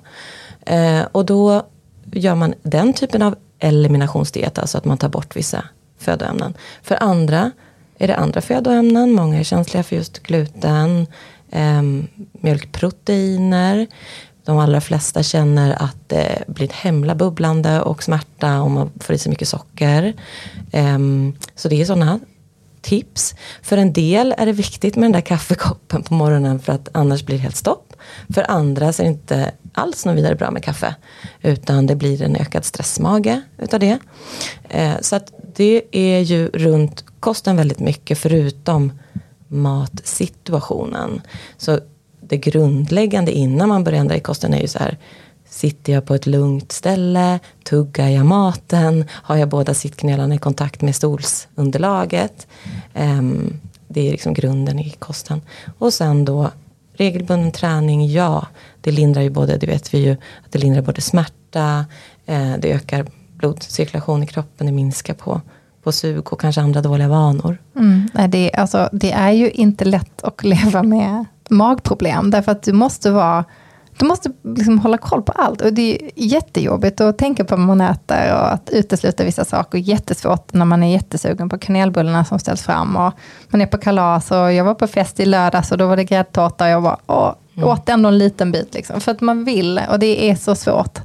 Eh, och då gör man den typen av eliminationsdiet. Alltså att man tar bort vissa födoämnen. För andra är det andra födoämnen. Många är känsliga för just gluten, eh, mjölkproteiner. De allra flesta känner att det blir ett hemla bubblande och smärta om man får i sig mycket socker. Ehm, så det är sådana tips. För en del är det viktigt med den där kaffekoppen på morgonen för att annars blir det helt stopp. För andra så är det inte alls något vidare bra med kaffe. Utan det blir en ökad stressmage utav det. Eh, så att det är ju runt kosten väldigt mycket förutom matsituationen. Så det grundläggande innan man börjar ändra i kosten är ju så här. Sitter jag på ett lugnt ställe? Tuggar jag maten? Har jag båda sittknölarna i kontakt med stolsunderlaget? Um, det är liksom grunden i kosten. Och sen då regelbunden träning, ja. Det lindrar ju både, det vet vi ju, att det lindrar både smärta, eh, det ökar blodcirkulation i kroppen, det minskar på, på sug och kanske andra dåliga vanor. Mm. Nej, det, alltså, det är ju inte lätt att leva med magproblem. Därför att du måste vara du måste liksom hålla koll på allt. Och det är jättejobbigt att tänka på vad man äter och att utesluta vissa saker. Jättesvårt när man är jättesugen på kanelbullarna som ställs fram. Och man är på kalas och jag var på fest i lördags och då var det gräddtårta och jag bara, åh, åt ändå en liten bit. Liksom. För att man vill och det är så svårt.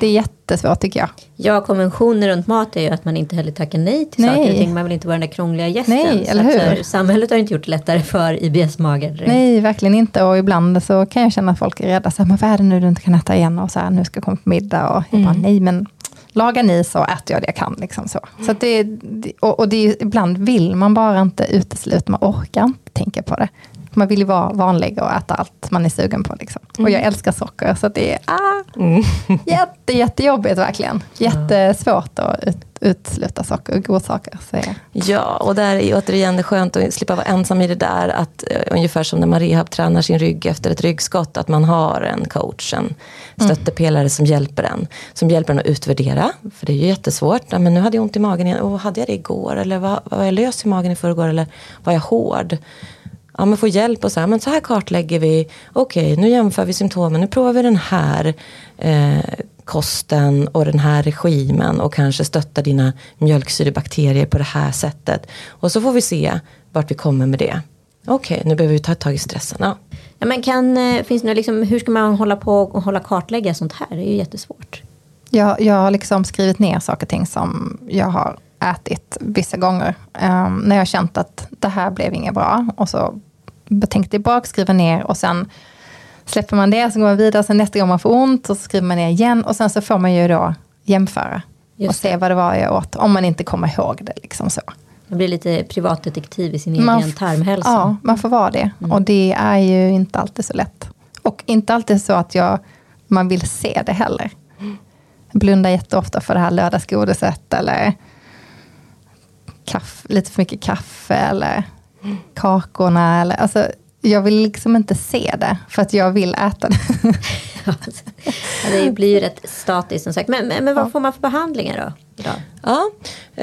Det är jättesvårt tycker jag. Ja, konventioner runt mat är ju att man inte heller tackar nej till Nej. saker och ting. Man vill inte vara den där krångliga gästen. Nej, eller hur? så här, samhället har inte gjort det lättare för IBS-magar direkt. Nej, verkligen inte. Och ibland så kan jag känna att folk är rädda. Så här, men vad är det nu du inte kan äta igen? Och så här, nu ska jag komma på middag. Och jag bara, nej men lagar ni så äter jag det jag kan. Liksom så. Så det, det- och, och det är, ibland vill man bara inte utesluta. Man orkar inte tänka på det. Man vill ju vara vanlig och äta allt man är sugen på. Liksom. Och jag älskar socker. Så det är ah, jätte, jättejobbigt verkligen. Jättesvårt att ut, utesluta socker och godsaker. Så Ja, och där är återigen det skönt att slippa vara ensam i det där. Att, eh, ungefär som när man rehabtränar sin rygg efter ett ryggskott. Att man har en coach, en stöttepelare som hjälper en. Som hjälper en att utvärdera. För det är ju jättesvårt. Ja, men nu hade jag ont i magen igen. Och hade jag det igår? Eller var, var jag lös i magen i förrgår? Eller var jag hård? Ja, men få hjälp och så här, men så här kartlägger vi. Okej, nu jämför vi symptomen. Nu provar vi den här eh, kosten och den här regimen och kanske stöttar dina mjölksyrebakterier på det här sättet. Och så får vi se vart vi kommer med det. Okej, nu behöver vi ta tag i stressen. Ja. Ja, men kan, eh, finns det liksom, hur ska man hålla på och hålla kartlägga sånt här? Det är ju jättesvårt. Jag, jag har liksom skrivit ner saker och ting som jag har ätit vissa gånger. Ehm, när jag känt att det här blev inget bra. Och så tänkt tillbaka, skriva ner och sen släpper man det, så går man vidare. Sen nästa gång man får ont och så skriver man ner igen. Och sen så får man ju då jämföra. Just och se vad det var jag åt. Om man inte kommer ihåg det. Liksom så. Man blir lite privatdetektiv i sin Man egen tarmhälsa. Ja, man får vara det. Och det är ju inte alltid så lätt. Och inte alltid så att jag, man vill se det heller. Jag blundar jätteofta för det här lördagsgodiset eller kaffe, lite för mycket kaffe eller kakorna. Eller, alltså, jag vill liksom inte se det för att jag vill äta det. Ja, det blir ju rätt statiskt som sagt. Men, men, men vad får man för behandlingar då? Idag? Ja,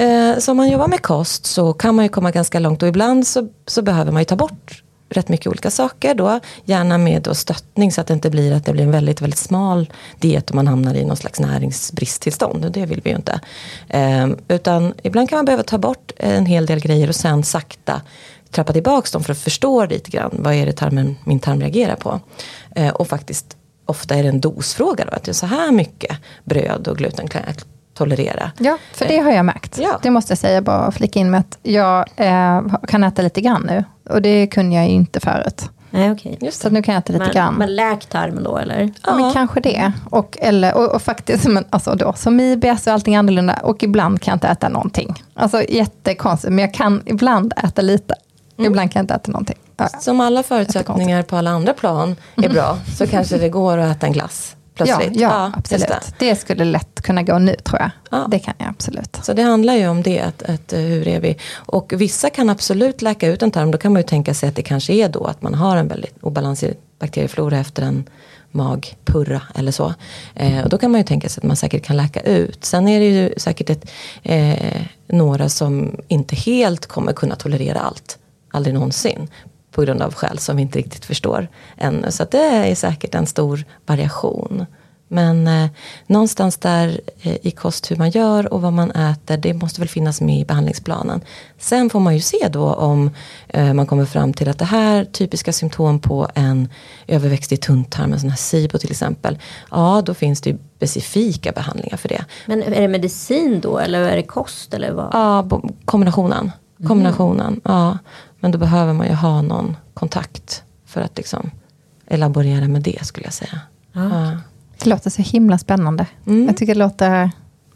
eh, så om man jobbar med kost så kan man ju komma ganska långt och ibland så, så behöver man ju ta bort rätt mycket olika saker då. Gärna med då stöttning så att det inte blir att det blir en väldigt, väldigt smal diet och man hamnar i någon slags näringsbristtillstånd. Och det vill vi ju inte. Ehm, utan ibland kan man behöva ta bort en hel del grejer och sen sakta trappa tillbaka dem för att förstå lite grann vad är det tarmen, min tarm reagerar på. Ehm, och faktiskt ofta är det en dosfråga då, att det är så här mycket bröd och gluten kan jag tolerera. Ja, för det har jag märkt. Ja. Det måste jag säga, bara flika in med att jag eh, kan äta lite grann nu. Och det kunde jag ju inte förut. Nej, okej. Just Så nu kan jag äta lite Men, grann. men läkt tarmen då eller? Ja, men kanske det. Och, eller, och, och faktiskt, men alltså då, som IBS och allting annorlunda. Och ibland kan jag inte äta någonting. Alltså jättekonstigt, men jag kan ibland äta lite. Mm. Ibland kan jag inte äta någonting. Ja. Som alla förutsättningar på alla andra plan är bra så kanske det går att äta en glass Ja, plötsligt. ja, just absolut. det. Det. skulle lätt kunna gå nu tror jag. Ja. Det kan jag absolut. Så det handlar ju om det, att, att eh, hur är vi? Och vissa kan absolut läka ut en tarm, då kan man ju tänka sig att det kanske är då att man har en väldigt obalans i bakterieflora efter en magpurra eller så. Eh, och då kan man ju tänka sig att man säkert kan läka ut. Sen är det ju säkert ett, eh, några som inte helt kommer kunna tolerera allt, aldrig någonsin. På grund av skäl som vi inte riktigt förstår ännu. Så det är säkert en stor variation. Men eh, någonstans där eh, i kost hur man gör och vad man äter, det måste väl finnas med i behandlingsplanen. Sen får man ju se då om eh, man kommer fram till att det här typiska symptom på en överväxt i tunntarm, en sån här SIBO till exempel. Ja, då finns det ju specifika behandlingar för det. Men är det medicin då eller är det kost eller vad? Ja, kombinationen. Kombinationen, ja. Men då behöver man ju ha någon kontakt för att liksom elaborera med det skulle jag säga. Ja. Det låter så himla spännande. Mm. Jag tycker det låter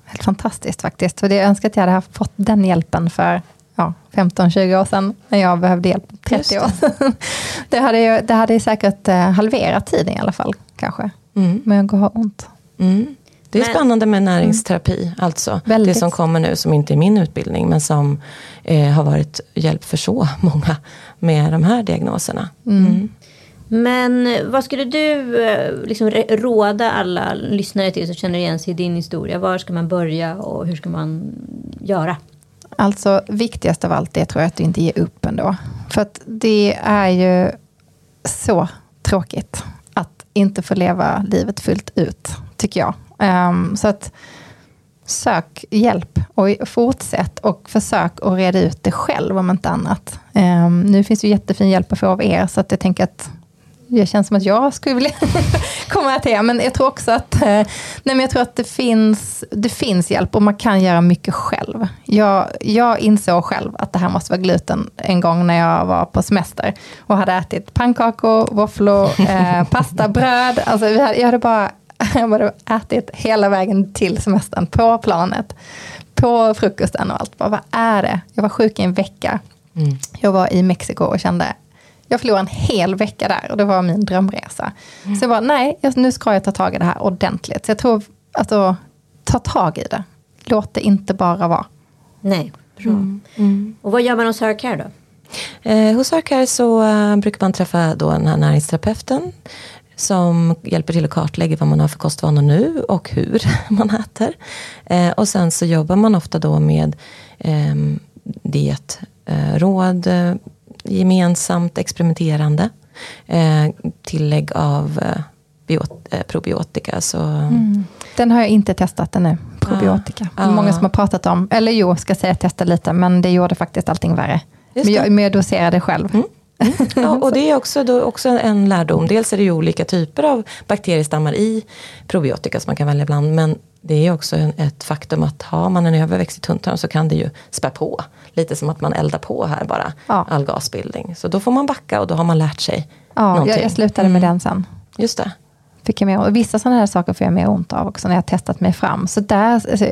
helt fantastiskt faktiskt. För det jag önskar att jag hade haft fått den hjälpen för ja, 15-20 år sedan. När jag behövde hjälp 30 Just år sedan. Det hade, ju, det hade ju säkert eh, halverat tiden i alla fall. Kanske. Mm. Men jag har ont. Mm. Det är Men- spännande med näringsterapi, alltså. Väldigt. Det som kommer nu, som inte är min utbildning, men som eh, har varit hjälp för så många med de här diagnoserna. Mm. Men vad skulle du eh, liksom råda alla lyssnare till som känner igen sig i din historia? Var ska man börja och hur ska man göra? Alltså viktigast av allt det tror jag att du inte ger upp ändå. För att det är ju så tråkigt att inte få leva livet fullt ut, tycker jag. Ehm, så att sök hjälp och fortsätt och försök att reda ut det själv om inte annat. Ehm, nu finns ju jättefin hjälp att få av er, så att jag tänker att det känns som att jag skulle vilja komma till er. Men jag tror också att, eh, nej men jag tror att det, finns, det finns hjälp och man kan göra mycket själv. Jag, jag insåg själv att det här måste vara gluten en gång när jag var på semester och hade ätit pannkakor, våfflor, eh, pasta, bröd. Alltså, jag hade bara jag hade ätit hela vägen till semestern på planet. På frukosten och allt. Bara, vad är det? Jag var sjuk i en vecka. Mm. Jag var i Mexiko och kände, jag förlorade en hel vecka där och det var min drömresa. Så jag bara, nej, nu ska jag ta tag i det här ordentligt. Så jag tror, alltså, ta tag i det. Låt det inte bara vara. Nej, bra. Och vad gör man hos Hercare då? Eh, hos Arcare så eh, brukar man träffa då den här näringsterapeuten som hjälper till att kartlägga vad man har för kostvanor nu och hur man äter. Eh, och sen så jobbar man ofta då med eh, dietråd, eh, gemensamt experimenterande, eh, tillägg av eh, eh, probiotika. Så, Den har jag inte testat ännu, probiotika. Ah, ah. Många som har pratat om, eller jo, ska säga testa lite, men det gjorde faktiskt allting värre. Men jag, men jag doserade själv. Ja, och det är också, då, också en lärdom. Dels är det ju olika typer av bakteriestammar i probiotika som man kan välja bland. Men det är också en, ett faktum att har man en överväxt i tunntarm så kan det ju spä på. Lite som att man eldar på här bara, Ja. all gasbildning. Så då får man backa och då har man lärt sig Ja, någonting. jag, jag slutade med den sen. Just det. Fick jag mer, och vissa sådana här saker får jag mer ont av också när jag testat mig fram. Så där, alltså,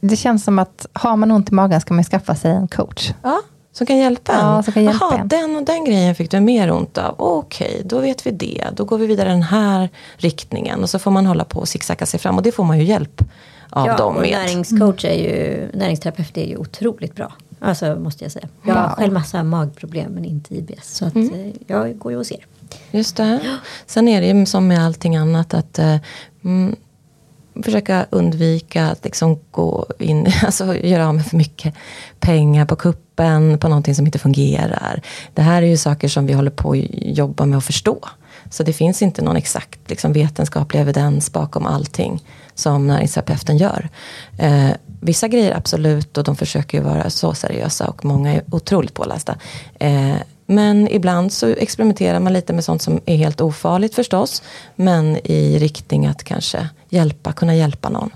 det känns som att har man ont i magen ska man skaffa sig en coach. Ja, som kan hjälpa en. Ja, som kan hjälpa Jaha, en. den och den grejen fick du mer ont av. Okej, då vet vi det. Då går vi vidare den här riktningen. Och så får man hålla på och zigzacka sig fram. Och det får man ju hjälp av ja, dem och med. näringscoach är ju, näringsterapeut är ju otroligt bra. Alltså måste jag säga. Jag har själv massa magproblem men inte IBS. Så att, eh, jag går ju hos er. Just det. Sen är det ju som med allting annat att eh, mm, försöka undvika att liksom gå in, alltså göra av med för mycket pengar på kroppen på någonting som inte fungerar. Det här är ju saker som vi håller på att jobba med att förstå. Så det finns inte någon exakt liksom, vetenskaplig evidens bakom allting som näringsterapeuten gör. Eh, vissa grejer absolut och de försöker ju vara så seriösa och många är otroligt pålästa. Eh, men ibland så experimenterar man lite med sånt som är helt ofarligt förstås. Men i riktning att kanske hjälpa, kunna hjälpa någon.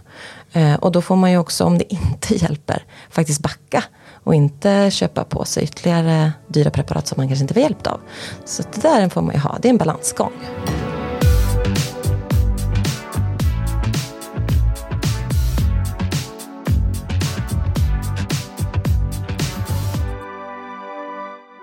Eh, och då får man ju också, om det inte hjälper, faktiskt backa och inte köpa på sig ytterligare dyra preparat som man kanske inte var hjälpt av. Så det där får man ju ha, det är en balansgång.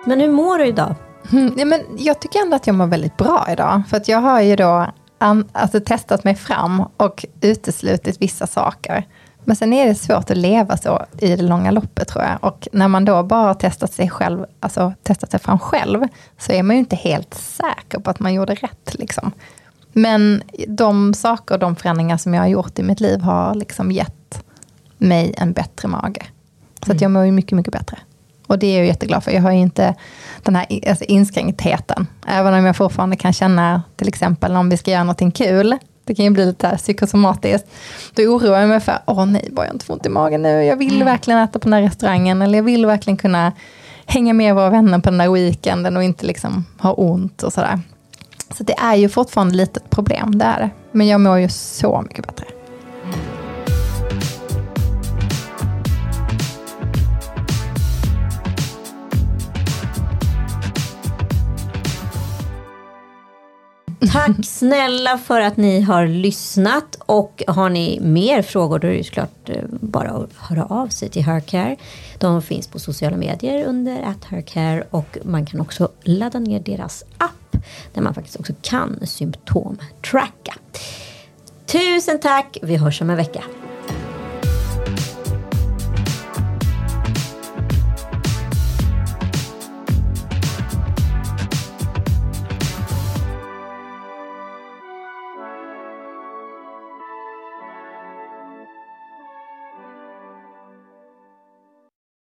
Men hur mår du idag? Mm, ja, men jag tycker ändå att jag mår väldigt bra idag. För att jag har ju då an, alltså, testat mig fram och uteslutit vissa saker. Men sen är det svårt att leva så i det långa loppet tror jag. Och när man då bara har testat sig själv, alltså testat sig fram själv, så är man ju inte helt säker på att man gjorde rätt. Liksom. Men de saker och de förändringar som jag har gjort i mitt liv har liksom gett mig en bättre mage. Så att jag mår ju mycket, mycket bättre. Och det är jag jätteglad för. Jag har ju inte den här alltså inskränktheten. Även om jag fortfarande kan känna, till exempel om vi ska göra någonting kul, det kan ju bli lite psykosomatiskt. Då oroar jag mig för, åh nej, bara jag inte får ont i magen nu. Jag vill verkligen äta på den här restaurangen. Eller jag vill verkligen kunna hänga med våra vänner på den där weekenden och inte liksom ha ont och sådär. Så det är ju fortfarande lite ett problem, det är det. Men jag mår ju så mycket bättre. Tack snälla för att ni har lyssnat. Och har ni mer frågor då är det såklart eh, bara att höra av sig till Hercare. De finns på sociala medier under at Hercare och man kan också ladda ner deras app där man faktiskt också kan symptomtracka. Tusen tack, vi hörs om en vecka.